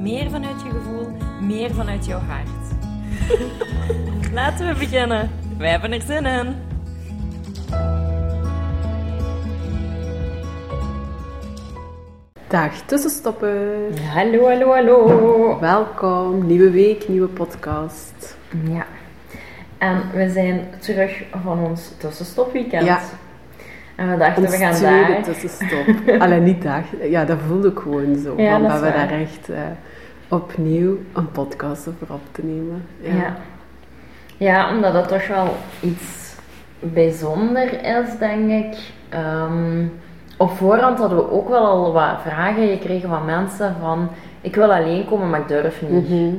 meer vanuit je gevoel, meer vanuit jouw hart. Laten we beginnen. Wij hebben er zin in. Dag tussenstoppen. Hallo, hallo, hallo. Welkom, nieuwe week, nieuwe podcast. Ja. En we zijn terug van ons tussenstopweekend. Ja. En we dachten, Ons we gaan daar... tussenstop. Alleen niet dag. Ja, dat voelde ik gewoon zo. Ja, dat we waar. daar echt eh, opnieuw een podcast over op te nemen. Ja. ja, omdat dat toch wel iets bijzonder is, denk ik. Ehm, op voorhand hadden we ook wel al wat vragen gekregen van mensen van... Ik wil alleen komen, maar ik durf niet. Mhm.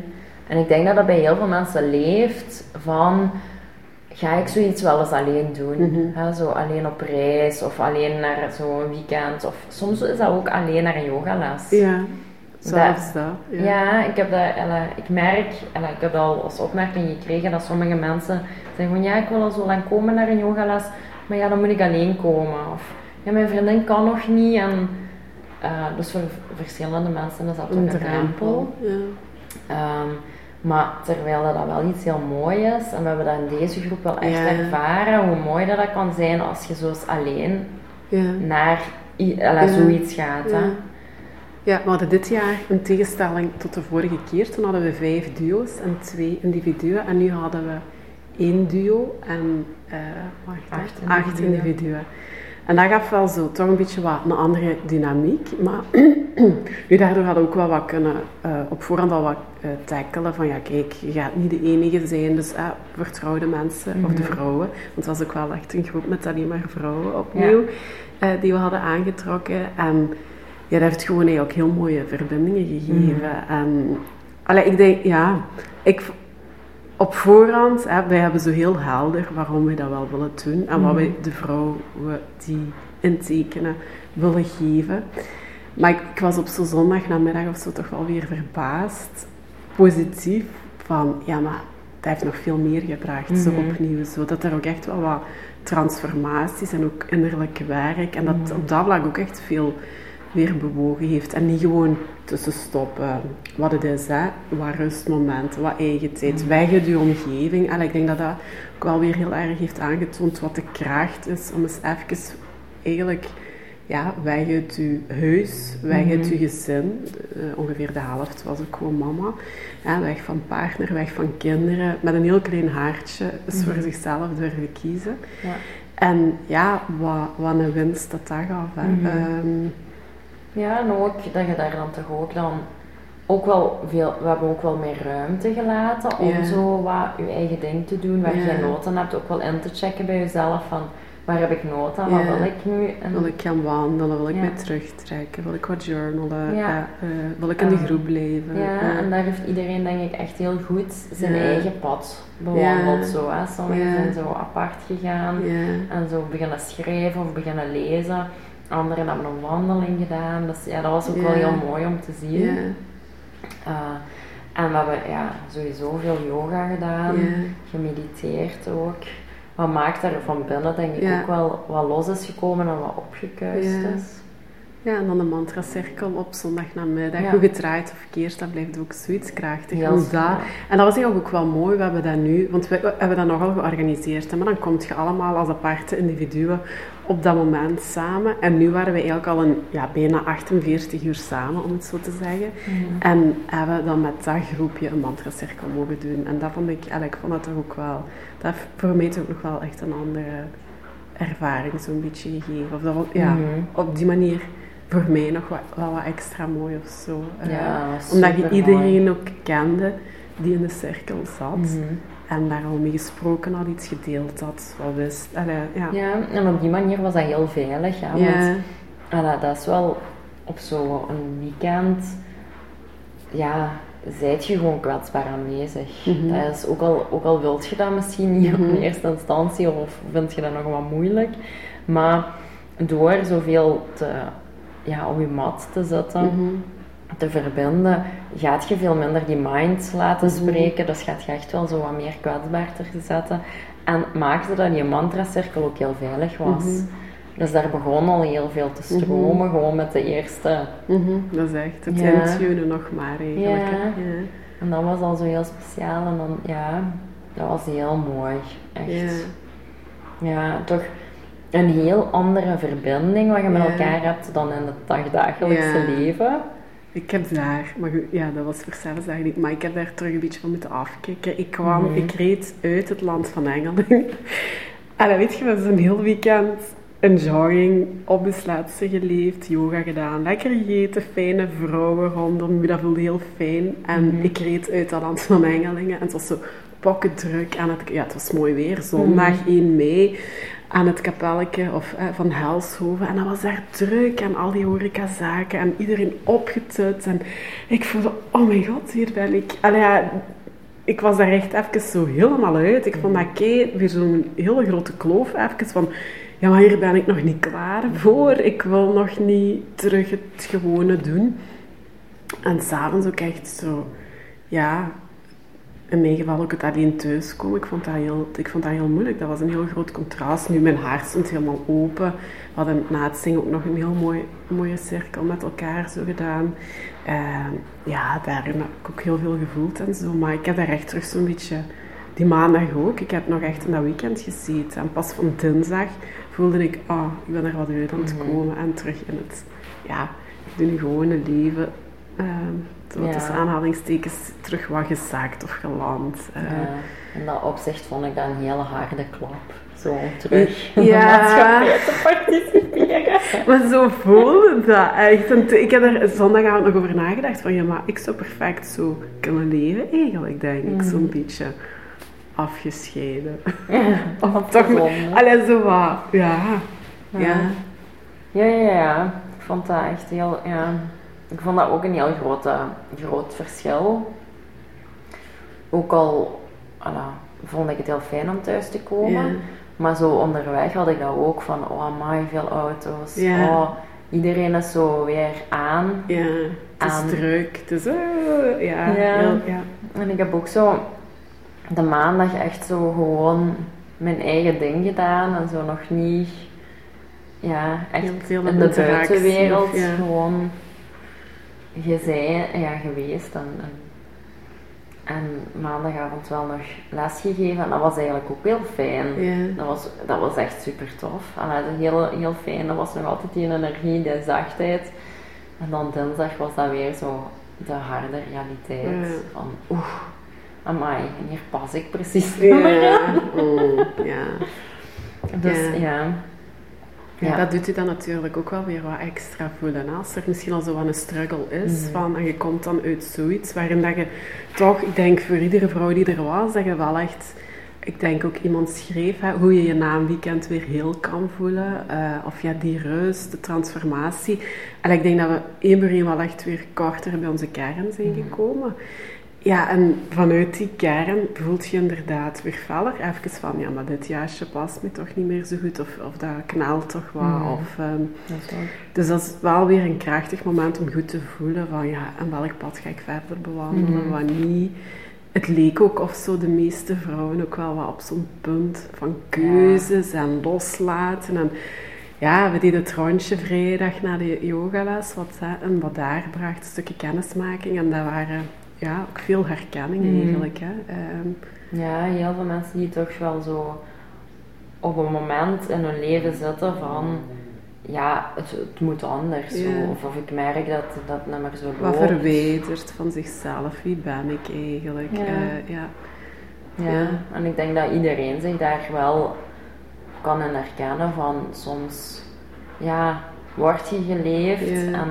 En ik denk dat dat bij heel veel mensen leeft van... Ga ik zoiets wel eens alleen doen? Mhm. Hè, zo alleen op reis of alleen naar zo'n weekend. Of soms is dat ook alleen naar een yogales. Ja, zelfs dat. Ja, ja. ik, heb dat, ik merk, ella, ik heb dat al als opmerking gekregen dat sommige mensen zeggen van ja, ik wil al zo lang komen naar een yogales, maar ja, dan moet ik alleen komen. Of ja, mijn vriendin kan nog niet. En, eh, dus voor verschillende mensen is dat Een een drempel. Ja. Ehm, maar terwijl dat, dat wel iets heel mooi is, en we hebben dat in deze groep wel echt Ja. ervaren, hoe mooi dat, dat kan zijn als je zo alleen Ja. naar Ja. zoiets gaat. Hè? Ja. We hadden dit jaar een tegenstelling tot de vorige keer. Toen hadden we vijf duo's en twee individuen. En nu hadden we één duo en wacht, hè, Acht acht individuen. individuen. En dat gaf wel zo toch een beetje wat een andere dynamiek. Maar nu daardoor hadden we ook wel wat kunnen eh, op voorhand al wat eh, tackelen. Van ja, kijk, je gaat niet de enige zijn. Dus eh, vertrouw de mensen of de vrouwen. Want het was ook wel echt een groep met alleen maar vrouwen opnieuw. die we hadden aangetrokken. En ja, dat heeft gewoon eigenlijk heel mooie verbindingen gegeven. En allee, ik denk, ja, ik, op voorhand, hè, wij hebben zo heel helder waarom we dat wel willen doen en wat wij de vrouwen die intekenen willen geven. Maar ik, ik was op zo'n zondagnamiddag of zo toch wel weer verbaasd, positief, van ja, maar dat heeft nog veel meer gebracht, zo opnieuw. Zo, dat er ook echt wel wat transformaties en ook innerlijk werk en dat op dat vlak ook echt veel weer bewogen heeft. En niet gewoon tussen stoppen. Wat het is, hè. Wat rustmomenten, wat eigen tijd, weg uit je omgeving. En ik denk dat dat ook wel weer heel erg heeft aangetoond wat de kracht is om eens even eigenlijk ja, weg uit je huis, weg uit je gezin. Eh, ongeveer de helft was ook gewoon mama. Ja, weg van partner, weg van kinderen. Met een heel klein haartje, is voor zichzelf durven kiezen. Ja. En ja, wat, wat een winst dat dat gaf. Hè. Ehm, Ja, en ook dat je daar dan toch ook dan ook wel veel, we hebben ook wel meer ruimte gelaten om Ja. zo wat je eigen ding te doen, waar Ja. je nood aan hebt, ook wel in te checken bij jezelf van waar heb ik nood aan, Ja. wat wil ik nu? En, Wil ik gaan wandelen? Wil ik mij terugtrekken? Wil ik wat journalen? Ja, eh, wil ik in de groep blijven? ja, Eh, en daar heeft iedereen denk ik echt heel goed zijn eigen pad bewandeld. Zo, hè. Sommigen zijn zo apart gegaan en zo beginnen schrijven of beginnen lezen. Anderen hebben een wandeling gedaan. Dus ja, dat was ook wel heel mooi om te zien. Ja. Uh, en we hebben ja, sowieso veel yoga gedaan, gemediteerd ook. Wat maakt er van binnen denk ik ook wel wat los is gekomen en wat opgekuist Ja. is. Ja, en dan de mantracirkel op zondagnamiddag. Ja. Hoe gedraaid of verkeerd, dat blijft ook zoiets krachtig. Heel dat, en dat was eigenlijk ook wel mooi, we hebben dat nu, want we, we hebben dat nogal georganiseerd. Hè, maar dan kom je allemaal als aparte individuen op dat moment samen. En nu waren we eigenlijk al een, ja, bijna 48 uur samen, om het zo te zeggen. En hebben we dan met dat groepje een mantracirkel mogen doen. En dat vond ik, eigenlijk, vond dat toch ook wel, dat heeft voor mij toch nog wel echt een andere ervaring zo'n beetje gegeven. Of dat, ja, Mhm. op die manier voor mij nog wat, wel wat extra mooi of zo. Eh, Ja, was omdat je iedereen ook kende die in de cirkel zat. Mhm. En daar al mee gesproken had, iets gedeeld had, wat wist. Allee, ja. Ja, en op die manier was dat heel veilig. Ja, Ja. Want en dat, is wel op zo'n weekend, ja, zijt je gewoon kwetsbaar aanwezig. Mhm. Dat is, ook, al, ook al wilt je dat misschien niet in eerste instantie of vind je dat nog wat moeilijk, maar door zoveel te, ja, op je mat te zetten, Mhm. Te verbinden, gaat je veel minder die mind laten Mhm. spreken. Dus gaat je echt wel zo wat meer kwetsbaar te zetten. En maakte dat die mantracirkel ook heel veilig was. Mhm. Dus daar begon al heel veel te stromen, gewoon met de eerste. Mhm, Dat is echt het Ja. intunen nog maar eigenlijk. Ja. Ja. En dat was al zo heel speciaal. En dan, ja, dat was heel mooi. Echt. Ja. Ja, toch een heel andere verbinding wat je met elkaar hebt dan in het dagdagelijkse leven. Ik heb daar, maar goed, ja, dat was voor zelfs eigenlijk niet, maar ik heb daar terug een beetje van moeten afkicken. Ik kwam, Mhm. ik reed uit het land van Engeland. En dan weet je, we zo'n heel weekend een jogging op de sletsen geleefd, yoga gedaan, lekker gegeten, fijne vrouwen rondom dat voelde heel fijn. En Mhm. ik reed uit dat land van Engelingen en het was zo pokken druk aan het, ja, het was mooi weer, zondag 1 mei aan het kapelletje of, eh, van Helshoven. En dat was daar druk en al die horecazaken en iedereen opgetut. En ik voelde, oh mijn god, hier ben ik. Allee, ja, ik was daar echt even zo helemaal uit. Ik vond dat kei, weer zo'n hele grote kloof even van... Ja, maar hier ben ik nog niet klaar voor. Ik wil nog niet terug het gewone doen. En s'avonds ook echt zo... Ja, in mijn geval ook het alleen thuiskomen. Ik vond, dat heel, ik vond dat heel moeilijk. Dat was een heel groot contrast. Nu, mijn haar stond helemaal open. We hadden na het zingen ook nog een heel mooi, mooie cirkel met elkaar zo gedaan. Ehm, ja, daarin heb ik ook heel veel gevoeld en zo. Maar ik heb daar echt terug zo'n beetje... Die maandag ook. Ik heb nog echt in dat weekend gezeten. En pas van dinsdag voelde ik... Ah, ik ben er wat uit aan het Mhm. komen. En terug in het... Ja, in een gewone leven... ehm Ja. tussen aanhalingstekens terug wat gezaakt of geland. Ja, in dat opzicht vond ik dat een hele harde klap. Zo terug in Ja. de maatschappij te participeren. Maar zo voelde dat echt. En ik heb er zondagavond nog over nagedacht. Van ja, maar ik zou perfect zo kunnen leven eigenlijk, denk ik. Zo'n beetje afgescheiden. Of Toch met- gezonde. Allee, zo wat. Ja. Ja. Ja, ja, ja. Ik vond dat echt heel... Ja. Ik vond dat ook een heel grote, groot verschil. Ook al ala, vond ik het heel fijn om thuis te komen. Ja. Maar zo onderweg had ik dat ook van... Oh, amai, veel auto's. Ja. Oh, iedereen is zo weer aan. Ja. Het is druk. Het is... eh, ja. Ja. En ik heb ook zo de maandag echt zo gewoon mijn eigen ding gedaan. En zo nog niet... Ja, echt in de buitenwereld of gewoon gezien, ja, geweest. En, en, en maandagavond wel nog lesgegeven. En dat was eigenlijk ook heel fijn. Ja. Dat, was, dat was echt super tof. En heel, heel fijn. Dat was nog altijd die energie, die zachtheid. En dan dinsdag was dat weer zo de harde realiteit. Ja. Van oeh, amai, en hier pas ik precies niet meer Ja. aan. Mm, ja. Dus Ja. Ja. Dat doet je dan natuurlijk ook wel weer wat extra voelen. Als er misschien al zo wat een struggle is, Mhm. van, en je komt dan uit zoiets waarin dat je toch, ik denk voor iedere vrouw die er was, dat je wel echt, ik denk ook iemand schreef, hè, hoe je je na een weekend weer heel kan voelen. eh, of ja, die rust, de transformatie. En ik denk dat we één voor één wel echt weer korter bij onze kern zijn Mhm. gekomen. Ja, en vanuit die kern voelt je inderdaad weer feller. Even van, ja, maar dit jasje past me toch niet meer zo goed. Of, of dat knalt toch wat. Mhm. Of, Dat ook. dus dat is wel weer een krachtig moment om goed te voelen van, ja, en welk pad ga ik verder bewandelen, Mhm. wat niet. Het leek ook of zo de meeste vrouwen ook wel wat op zo'n punt van keuzes en loslaten. En ja, we deden het rondje vrijdag na de yogales, wat, hè, en wat daar bracht, een stukje kennismaking. En dat waren ja, ook veel herkenning Mhm. eigenlijk. Hè. Ehm, Ja, heel veel mensen die toch wel zo op een moment in hun leven zitten van ja, het, het moet anders. Ja. Zo. Of, of ik merk dat dat niet meer zo wat loopt. verwijderd van zichzelf. Wie ben ik eigenlijk? Ja. Eh, ja. Ja, Ja. en ik denk dat iedereen zich daar wel kan in herkennen van soms, ja, word je geleefd en,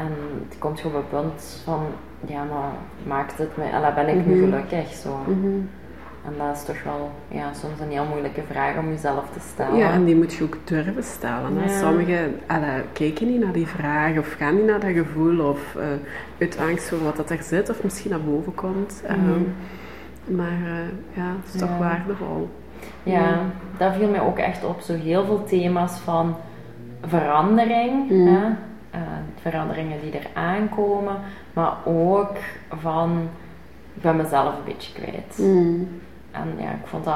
en het komt gewoon op het punt van, ja, maar maakt het me, en ben ik nu Mhm. gelukkig zo. Mhm. En dat is toch wel ja, soms een heel moeilijke vraag om jezelf te stellen. Ja, en die moet je ook durven stellen. Ja. Sommigen allee, kijken niet naar die vraag of gaan niet naar dat gevoel of eh, uit angst voor wat dat er zit of misschien naar boven komt. Ehm, Mhm. maar eh, ja, het is toch Ja. waardevol. Ja, dat viel mij ook echt op. Zo heel veel thema's van verandering. Hè? Eh, veranderingen die er aankomen. Maar ook van, ik ben mezelf een beetje kwijt. Mm. En ja, ik vond dat,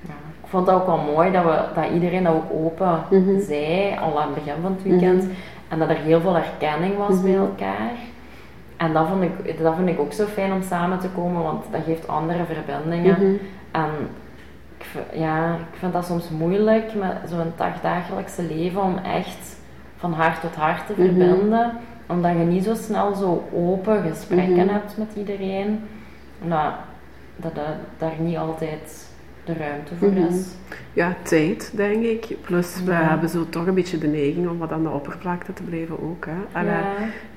ja, ik vond dat ook wel mooi dat, we, dat iedereen dat ook open Mhm. zei, al aan het begin van het weekend. Mhm. En dat er heel veel herkenning was bij Mhm. elkaar. En dat vond, ik, dat vind ik ook zo fijn om samen te komen, want dat geeft andere verbindingen. Mhm. En ik, ja, ik vind dat soms moeilijk met zo'n dag- dagelijkse leven om echt van hart tot hart te Mhm. verbinden. Omdat je niet zo snel zo open gesprekken Mhm. hebt met iedereen. Omdat dat, dat daar niet altijd de ruimte voor Mhm. is. Ja, tijd, denk ik. Plus, we Ja. hebben zo toch een beetje de neiging om wat aan de oppervlakte te blijven ook. Hè. Allee,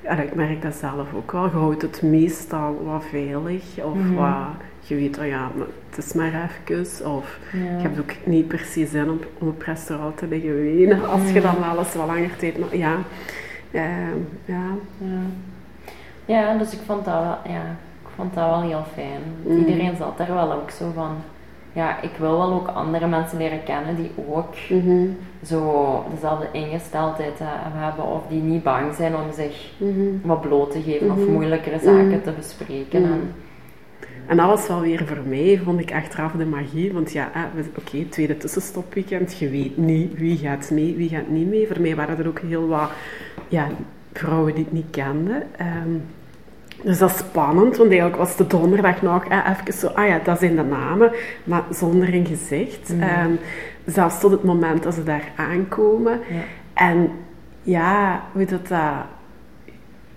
Ja. allee, ik merk dat zelf ook wel. Je houdt het meestal wat veilig. Of wat, je weet, oh ja, maar het is maar even. Of Ja. je hebt ook niet precies zin om, om op restaurant te liggen wenen. Als je dan wel eens wat langer tijd... Maar ja, ehm, ja. Ja. ja, dus ik vond dat wel, ja, ik vond dat wel heel fijn. Mm. Iedereen zat daar wel ook zo van, ja, ik wil wel ook andere mensen leren kennen die ook Mhm, zo dezelfde ingesteldheid eh, hebben of die niet bang zijn om zich mhm. wat bloot te geven of Mhm. moeilijkere zaken te bespreken. En, En dat was wel weer voor mij, vond ik achteraf de magie. Want ja, oké, tweede tussenstopweekend. Je weet niet wie gaat mee, wie gaat niet mee. Voor mij waren er ook heel wat ja, vrouwen die ik niet kende. Ehm, dus dat is spannend, want eigenlijk was de donderdag nog hè, even zo, ah ja, dat zijn de namen, maar zonder een gezicht. Mhm. Ehm, zelfs tot het moment dat ze daar aankomen. ja. En ja, hoe dat, dat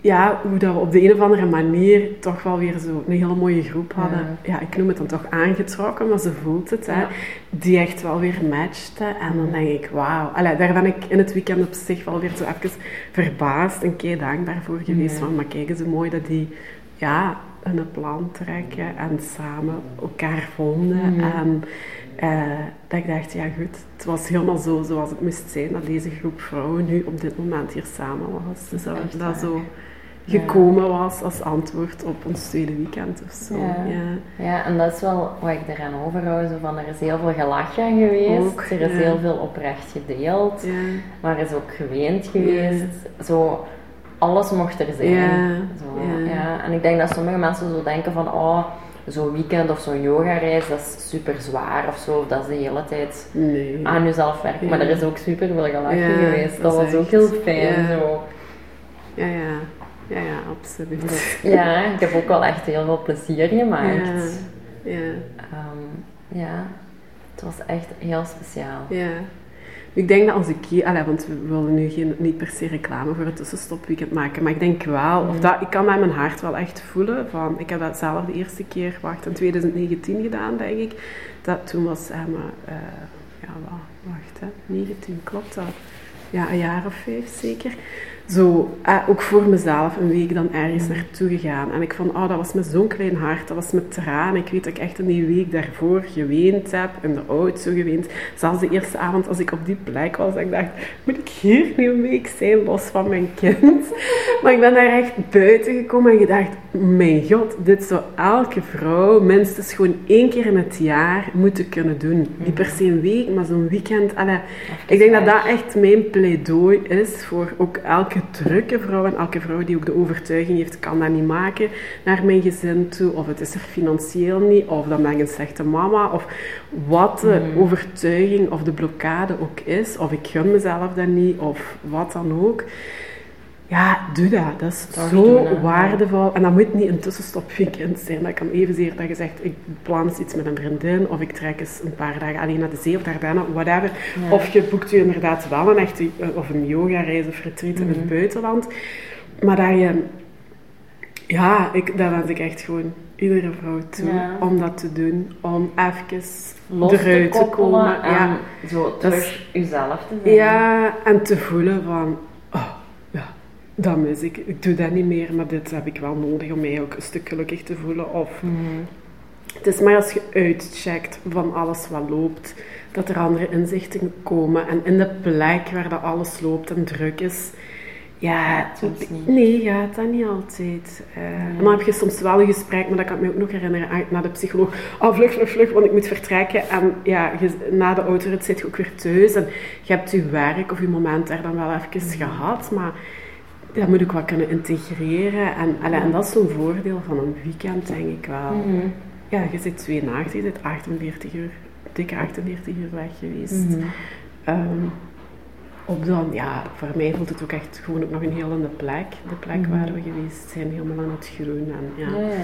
ja, hoe dat we op de een of andere manier toch wel weer zo een hele mooie groep hadden. Ja, ik noem het dan toch aangetrokken, maar ze voelt het, hè, Ja. die echt wel weer matchte. En dan denk ik, wauw. Allee, daar ben ik in het weekend op zich wel weer zo even verbaasd en kei dankbaar voor geweest. Van, maar kijk eens hoe mooi dat die ja, een plan trekken en samen elkaar vonden. En eh, dat ik dacht, ja goed, het was helemaal zo zoals het moest zijn dat deze groep vrouwen nu op dit moment hier samen was. Dus dat, dat waar. zo Ja. gekomen was als antwoord op ons tweede weekend of zo. Ja. Ja. Ja, en dat is wel wat ik eraan overhoud. Zo van, er is heel veel gelachen geweest. Ook, er is ja. heel veel oprecht gedeeld. Maar er is ook geweend geweest. Zo, alles mocht er zijn. Zo, ja. ja. En ik denk dat sommige mensen zo denken van, oh, zo'n weekend of zo'n yogareis, dat is super zwaar of zo. Of dat is de hele tijd Nee. aan jezelf werken. Maar er is ook super veel gelachen Ja, geweest. Dat, was ook heel fijn. ja. Zo. Ja, ja. Ja, ja, absoluut. Ja, ik heb ook wel echt heel veel plezier gemaakt. Ja. Ja. Ehm, ja, het was echt heel speciaal. Ja. Ik denk dat als ik hier, allee, want we willen nu geen, niet per se reclame voor het tussenstopweekend maken, maar ik denk wel, of dat, ik kan dat in mijn hart wel echt voelen. Van, ik heb dat zelf de eerste keer, wacht, in 2019 gedaan, denk ik. Dat, toen was Emma, eh ja, wa- wacht, hè, 19, klopt dat? Ja, een jaar of vijf zeker. Zo, eh, ook voor mezelf een week dan ergens naartoe gegaan. En ik vond, oh, dat was met zo'n klein hart, dat was met tranen. Ik weet dat ik echt in die week daarvoor geweend heb, in de auto geweend. Zelfs de eerste avond als ik op die plek was, ik dacht, moet ik hier nu een week zijn, los van mijn kind? Maar ik ben daar echt buiten gekomen en gedacht, mijn god, dit zou elke vrouw minstens gewoon één keer in het jaar moeten kunnen doen. Niet per se een week, maar zo'n weekend. Allee, ik denk dat dat echt mijn pleidooi is voor ook elke drukke vrouw en elke vrouw die ook de overtuiging heeft, kan dat niet maken naar mijn gezin toe, of het is er financieel niet, of dan ben ik een slechte mama, of wat de overtuiging of de blokkade ook is, of ik gun mezelf dat niet, of wat dan ook. Ja, doe dat. Dat is zo doen, waardevol. En dat moet niet een tussenstopweekend zijn. Dat kan evenzeer dat je zegt, ik plan eens iets met een vriendin, of ik trek eens een paar dagen alleen naar de zee of Dardenne, whatever. Ja. Of je boekt je inderdaad wel een echte, of een yoga-reis of retreat in Mhm. het buitenland. Maar dat je, ja, ik, dat wens ik echt gewoon iedere vrouw toe, Ja. om dat te doen. Om even Los eruit te komen. en Ja. zo terug jezelf te zijn. Ja, en te voelen van, dat mis ik. Ik doe dat niet meer, maar dit heb ik wel nodig om mij ook een stuk gelukkig te voelen. Of Mhm. Het is maar als je uitcheckt van alles wat loopt, dat er andere inzichten komen. En in de plek waar dat alles loopt en druk is, ja, Soms niet. nee, ja, dat niet altijd. Eh, En dan heb je soms wel een gesprek, maar dat kan ik me ook nog herinneren, ah, naar de psycholoog. Oh, vlug, vlug, vlug, want ik moet vertrekken. En ja, je- na de autorit zit je ook weer thuis. En je hebt je werk of je moment daar dan wel even gehad, maar dat moet ook wat kunnen integreren. En, allee, en dat is zo'n voordeel van een weekend, denk ik wel. Mhm. Ja, je zit twee nachten, je zit 48 uur, dikke 48 uur weg geweest. Mhm. Ehm, op dan, ja, voor mij voelt het ook echt gewoon ook nog een heel andere plek. De plek Mhm. waar we geweest zijn, helemaal aan het groen. En, ja, Ja, ja.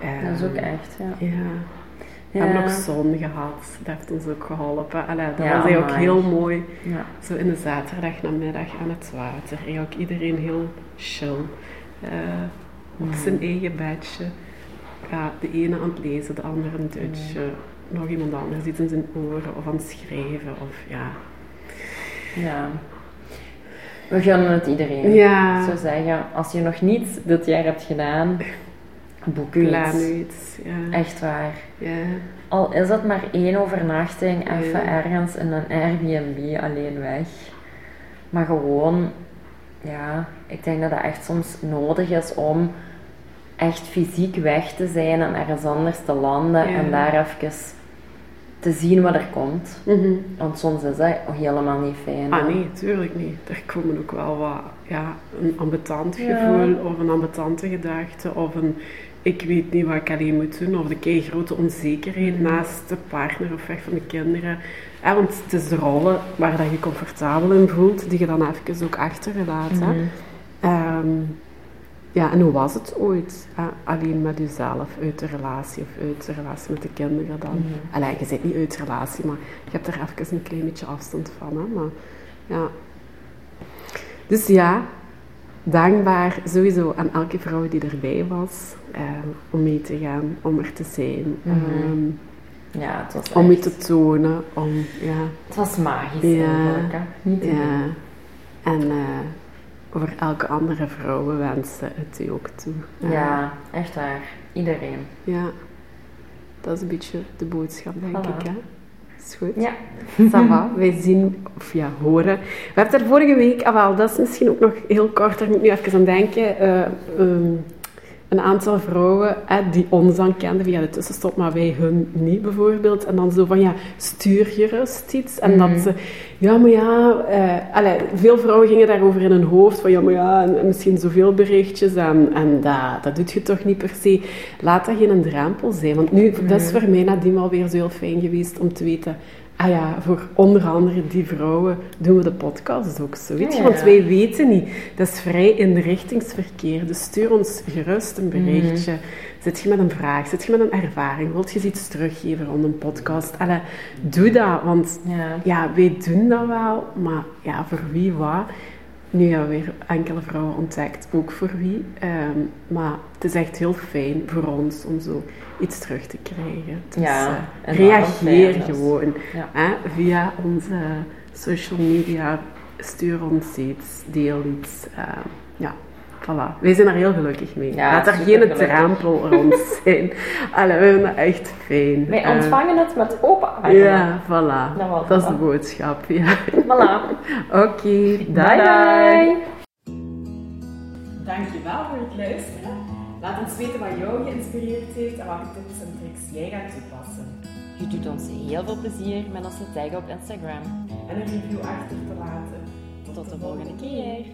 Ehm, dat is ook echt, ja. Ja. We Ja. hebben ook zon gehad, dat heeft ons ook geholpen. Allee, dat Ja, was ook heel mooi. Ja. Zo in de zaterdag namiddag aan het water. Eigenlijk iedereen heel chill. eh, op zijn eigen bedje. Ja, de ene aan het lezen, de andere een dutje. Nog iemand anders iets in zijn oren of aan het schrijven. Of, ja. ja. We gunnen het iedereen. Ja. Ik zou zeggen, als je nog niets dit jaar hebt gedaan, boek Plan iets. iets. Ja. Echt waar. Ja. Al is het maar één overnachting, even Ja. ergens in een Airbnb alleen weg. Maar gewoon, ja, ik denk dat dat echt soms nodig is om echt fysiek weg te zijn en ergens anders te landen en daar even te zien wat er komt. Mhm. Want soms is dat helemaal niet fijn. Ah nee, tuurlijk niet. Er komen ook wel wat, ja, een ambetant Ja. gevoel of een ambetante gedachte of een ik weet niet wat ik alleen moet doen of de kei grote onzekerheid Mhm. naast de partner of weg van de kinderen. Ja, want het is de rollen waar dat je comfortabel in voelt, die je dan even ook achterlaat. hè. Mhm. Ehm, ja, en hoe was het ooit? hè? alleen met jezelf, uit de relatie of uit de relatie met de kinderen dan? Allee, je zit niet uit de relatie, maar je hebt er even een klein beetje afstand van. Hè? Maar, ja. Dus ja, dankbaar sowieso aan elke vrouw die erbij was. ehm, om mee te gaan, om er te zijn. Ehm, Ja, het was, om je te tonen. Om, ja, het was magisch Ja. eigenlijk. Niet ja. En eh, voor elke andere vrouwen wensen het u ook toe. Ja, echt waar. Iedereen. Ja, dat is een beetje de boodschap, denk Voilà. ik. Hè? Is goed. Ja. Ça va, wij zien, of ja, horen. We hebben er vorige week, ah wel, dat is misschien ook nog heel kort, daar moet ik nu even aan denken. eh, ehm, een aantal vrouwen hè, die ons dan kenden via de tussenstop, maar wij hun niet bijvoorbeeld. En dan zo van, ja, stuur gerust iets. En Mhm. dat ze, ja, maar ja, eh, allee, veel vrouwen gingen daarover in hun hoofd, van ja, maar ja, en, en misschien zoveel berichtjes en, en dat, dat doet je toch niet per se. Laat dat geen drempel zijn. Want nu, dat is voor mij nadien alweer zo heel fijn geweest om te weten, Ah ja, voor onder andere die vrouwen doen we de podcast ook zo. Weet je? Ja. Want wij weten niet. Dat is vrij inrichtingsverkeer. Dus stuur ons gerust een berichtje. Zit je met een vraag? Zit je met een ervaring? Wilt je iets teruggeven rond een podcast? Allee, doe dat. Want Ja. ja, wij doen dat wel. Maar ja, voor wie wat? Nu hebben we weer enkele vrouwen ontdekt, ook voor wie. Ehm, maar het is echt heel fijn voor ons om zo iets terug te krijgen. Dus Ja, eh, reageer fijn, gewoon. Ja. Hè, via onze social media, stuur ons iets, deel iets. ehm, ja, voilà. Wij zijn er heel gelukkig mee. Ja, Laat er geen drempel rond zijn. Allee, we vinden dat echt fijn. Wij Eh, ontvangen het met open armen. ja, voilà. Dat is de boodschap. Ja. Voilà. Oké, Bye bye. Dankjewel voor het luisteren. Laat ons weten wat jou geïnspireerd heeft en welke tips en tricks jij gaat toepassen. Je doet ons heel veel plezier met onze tag op Instagram. En een review achter te laten. Tot de volgende keer.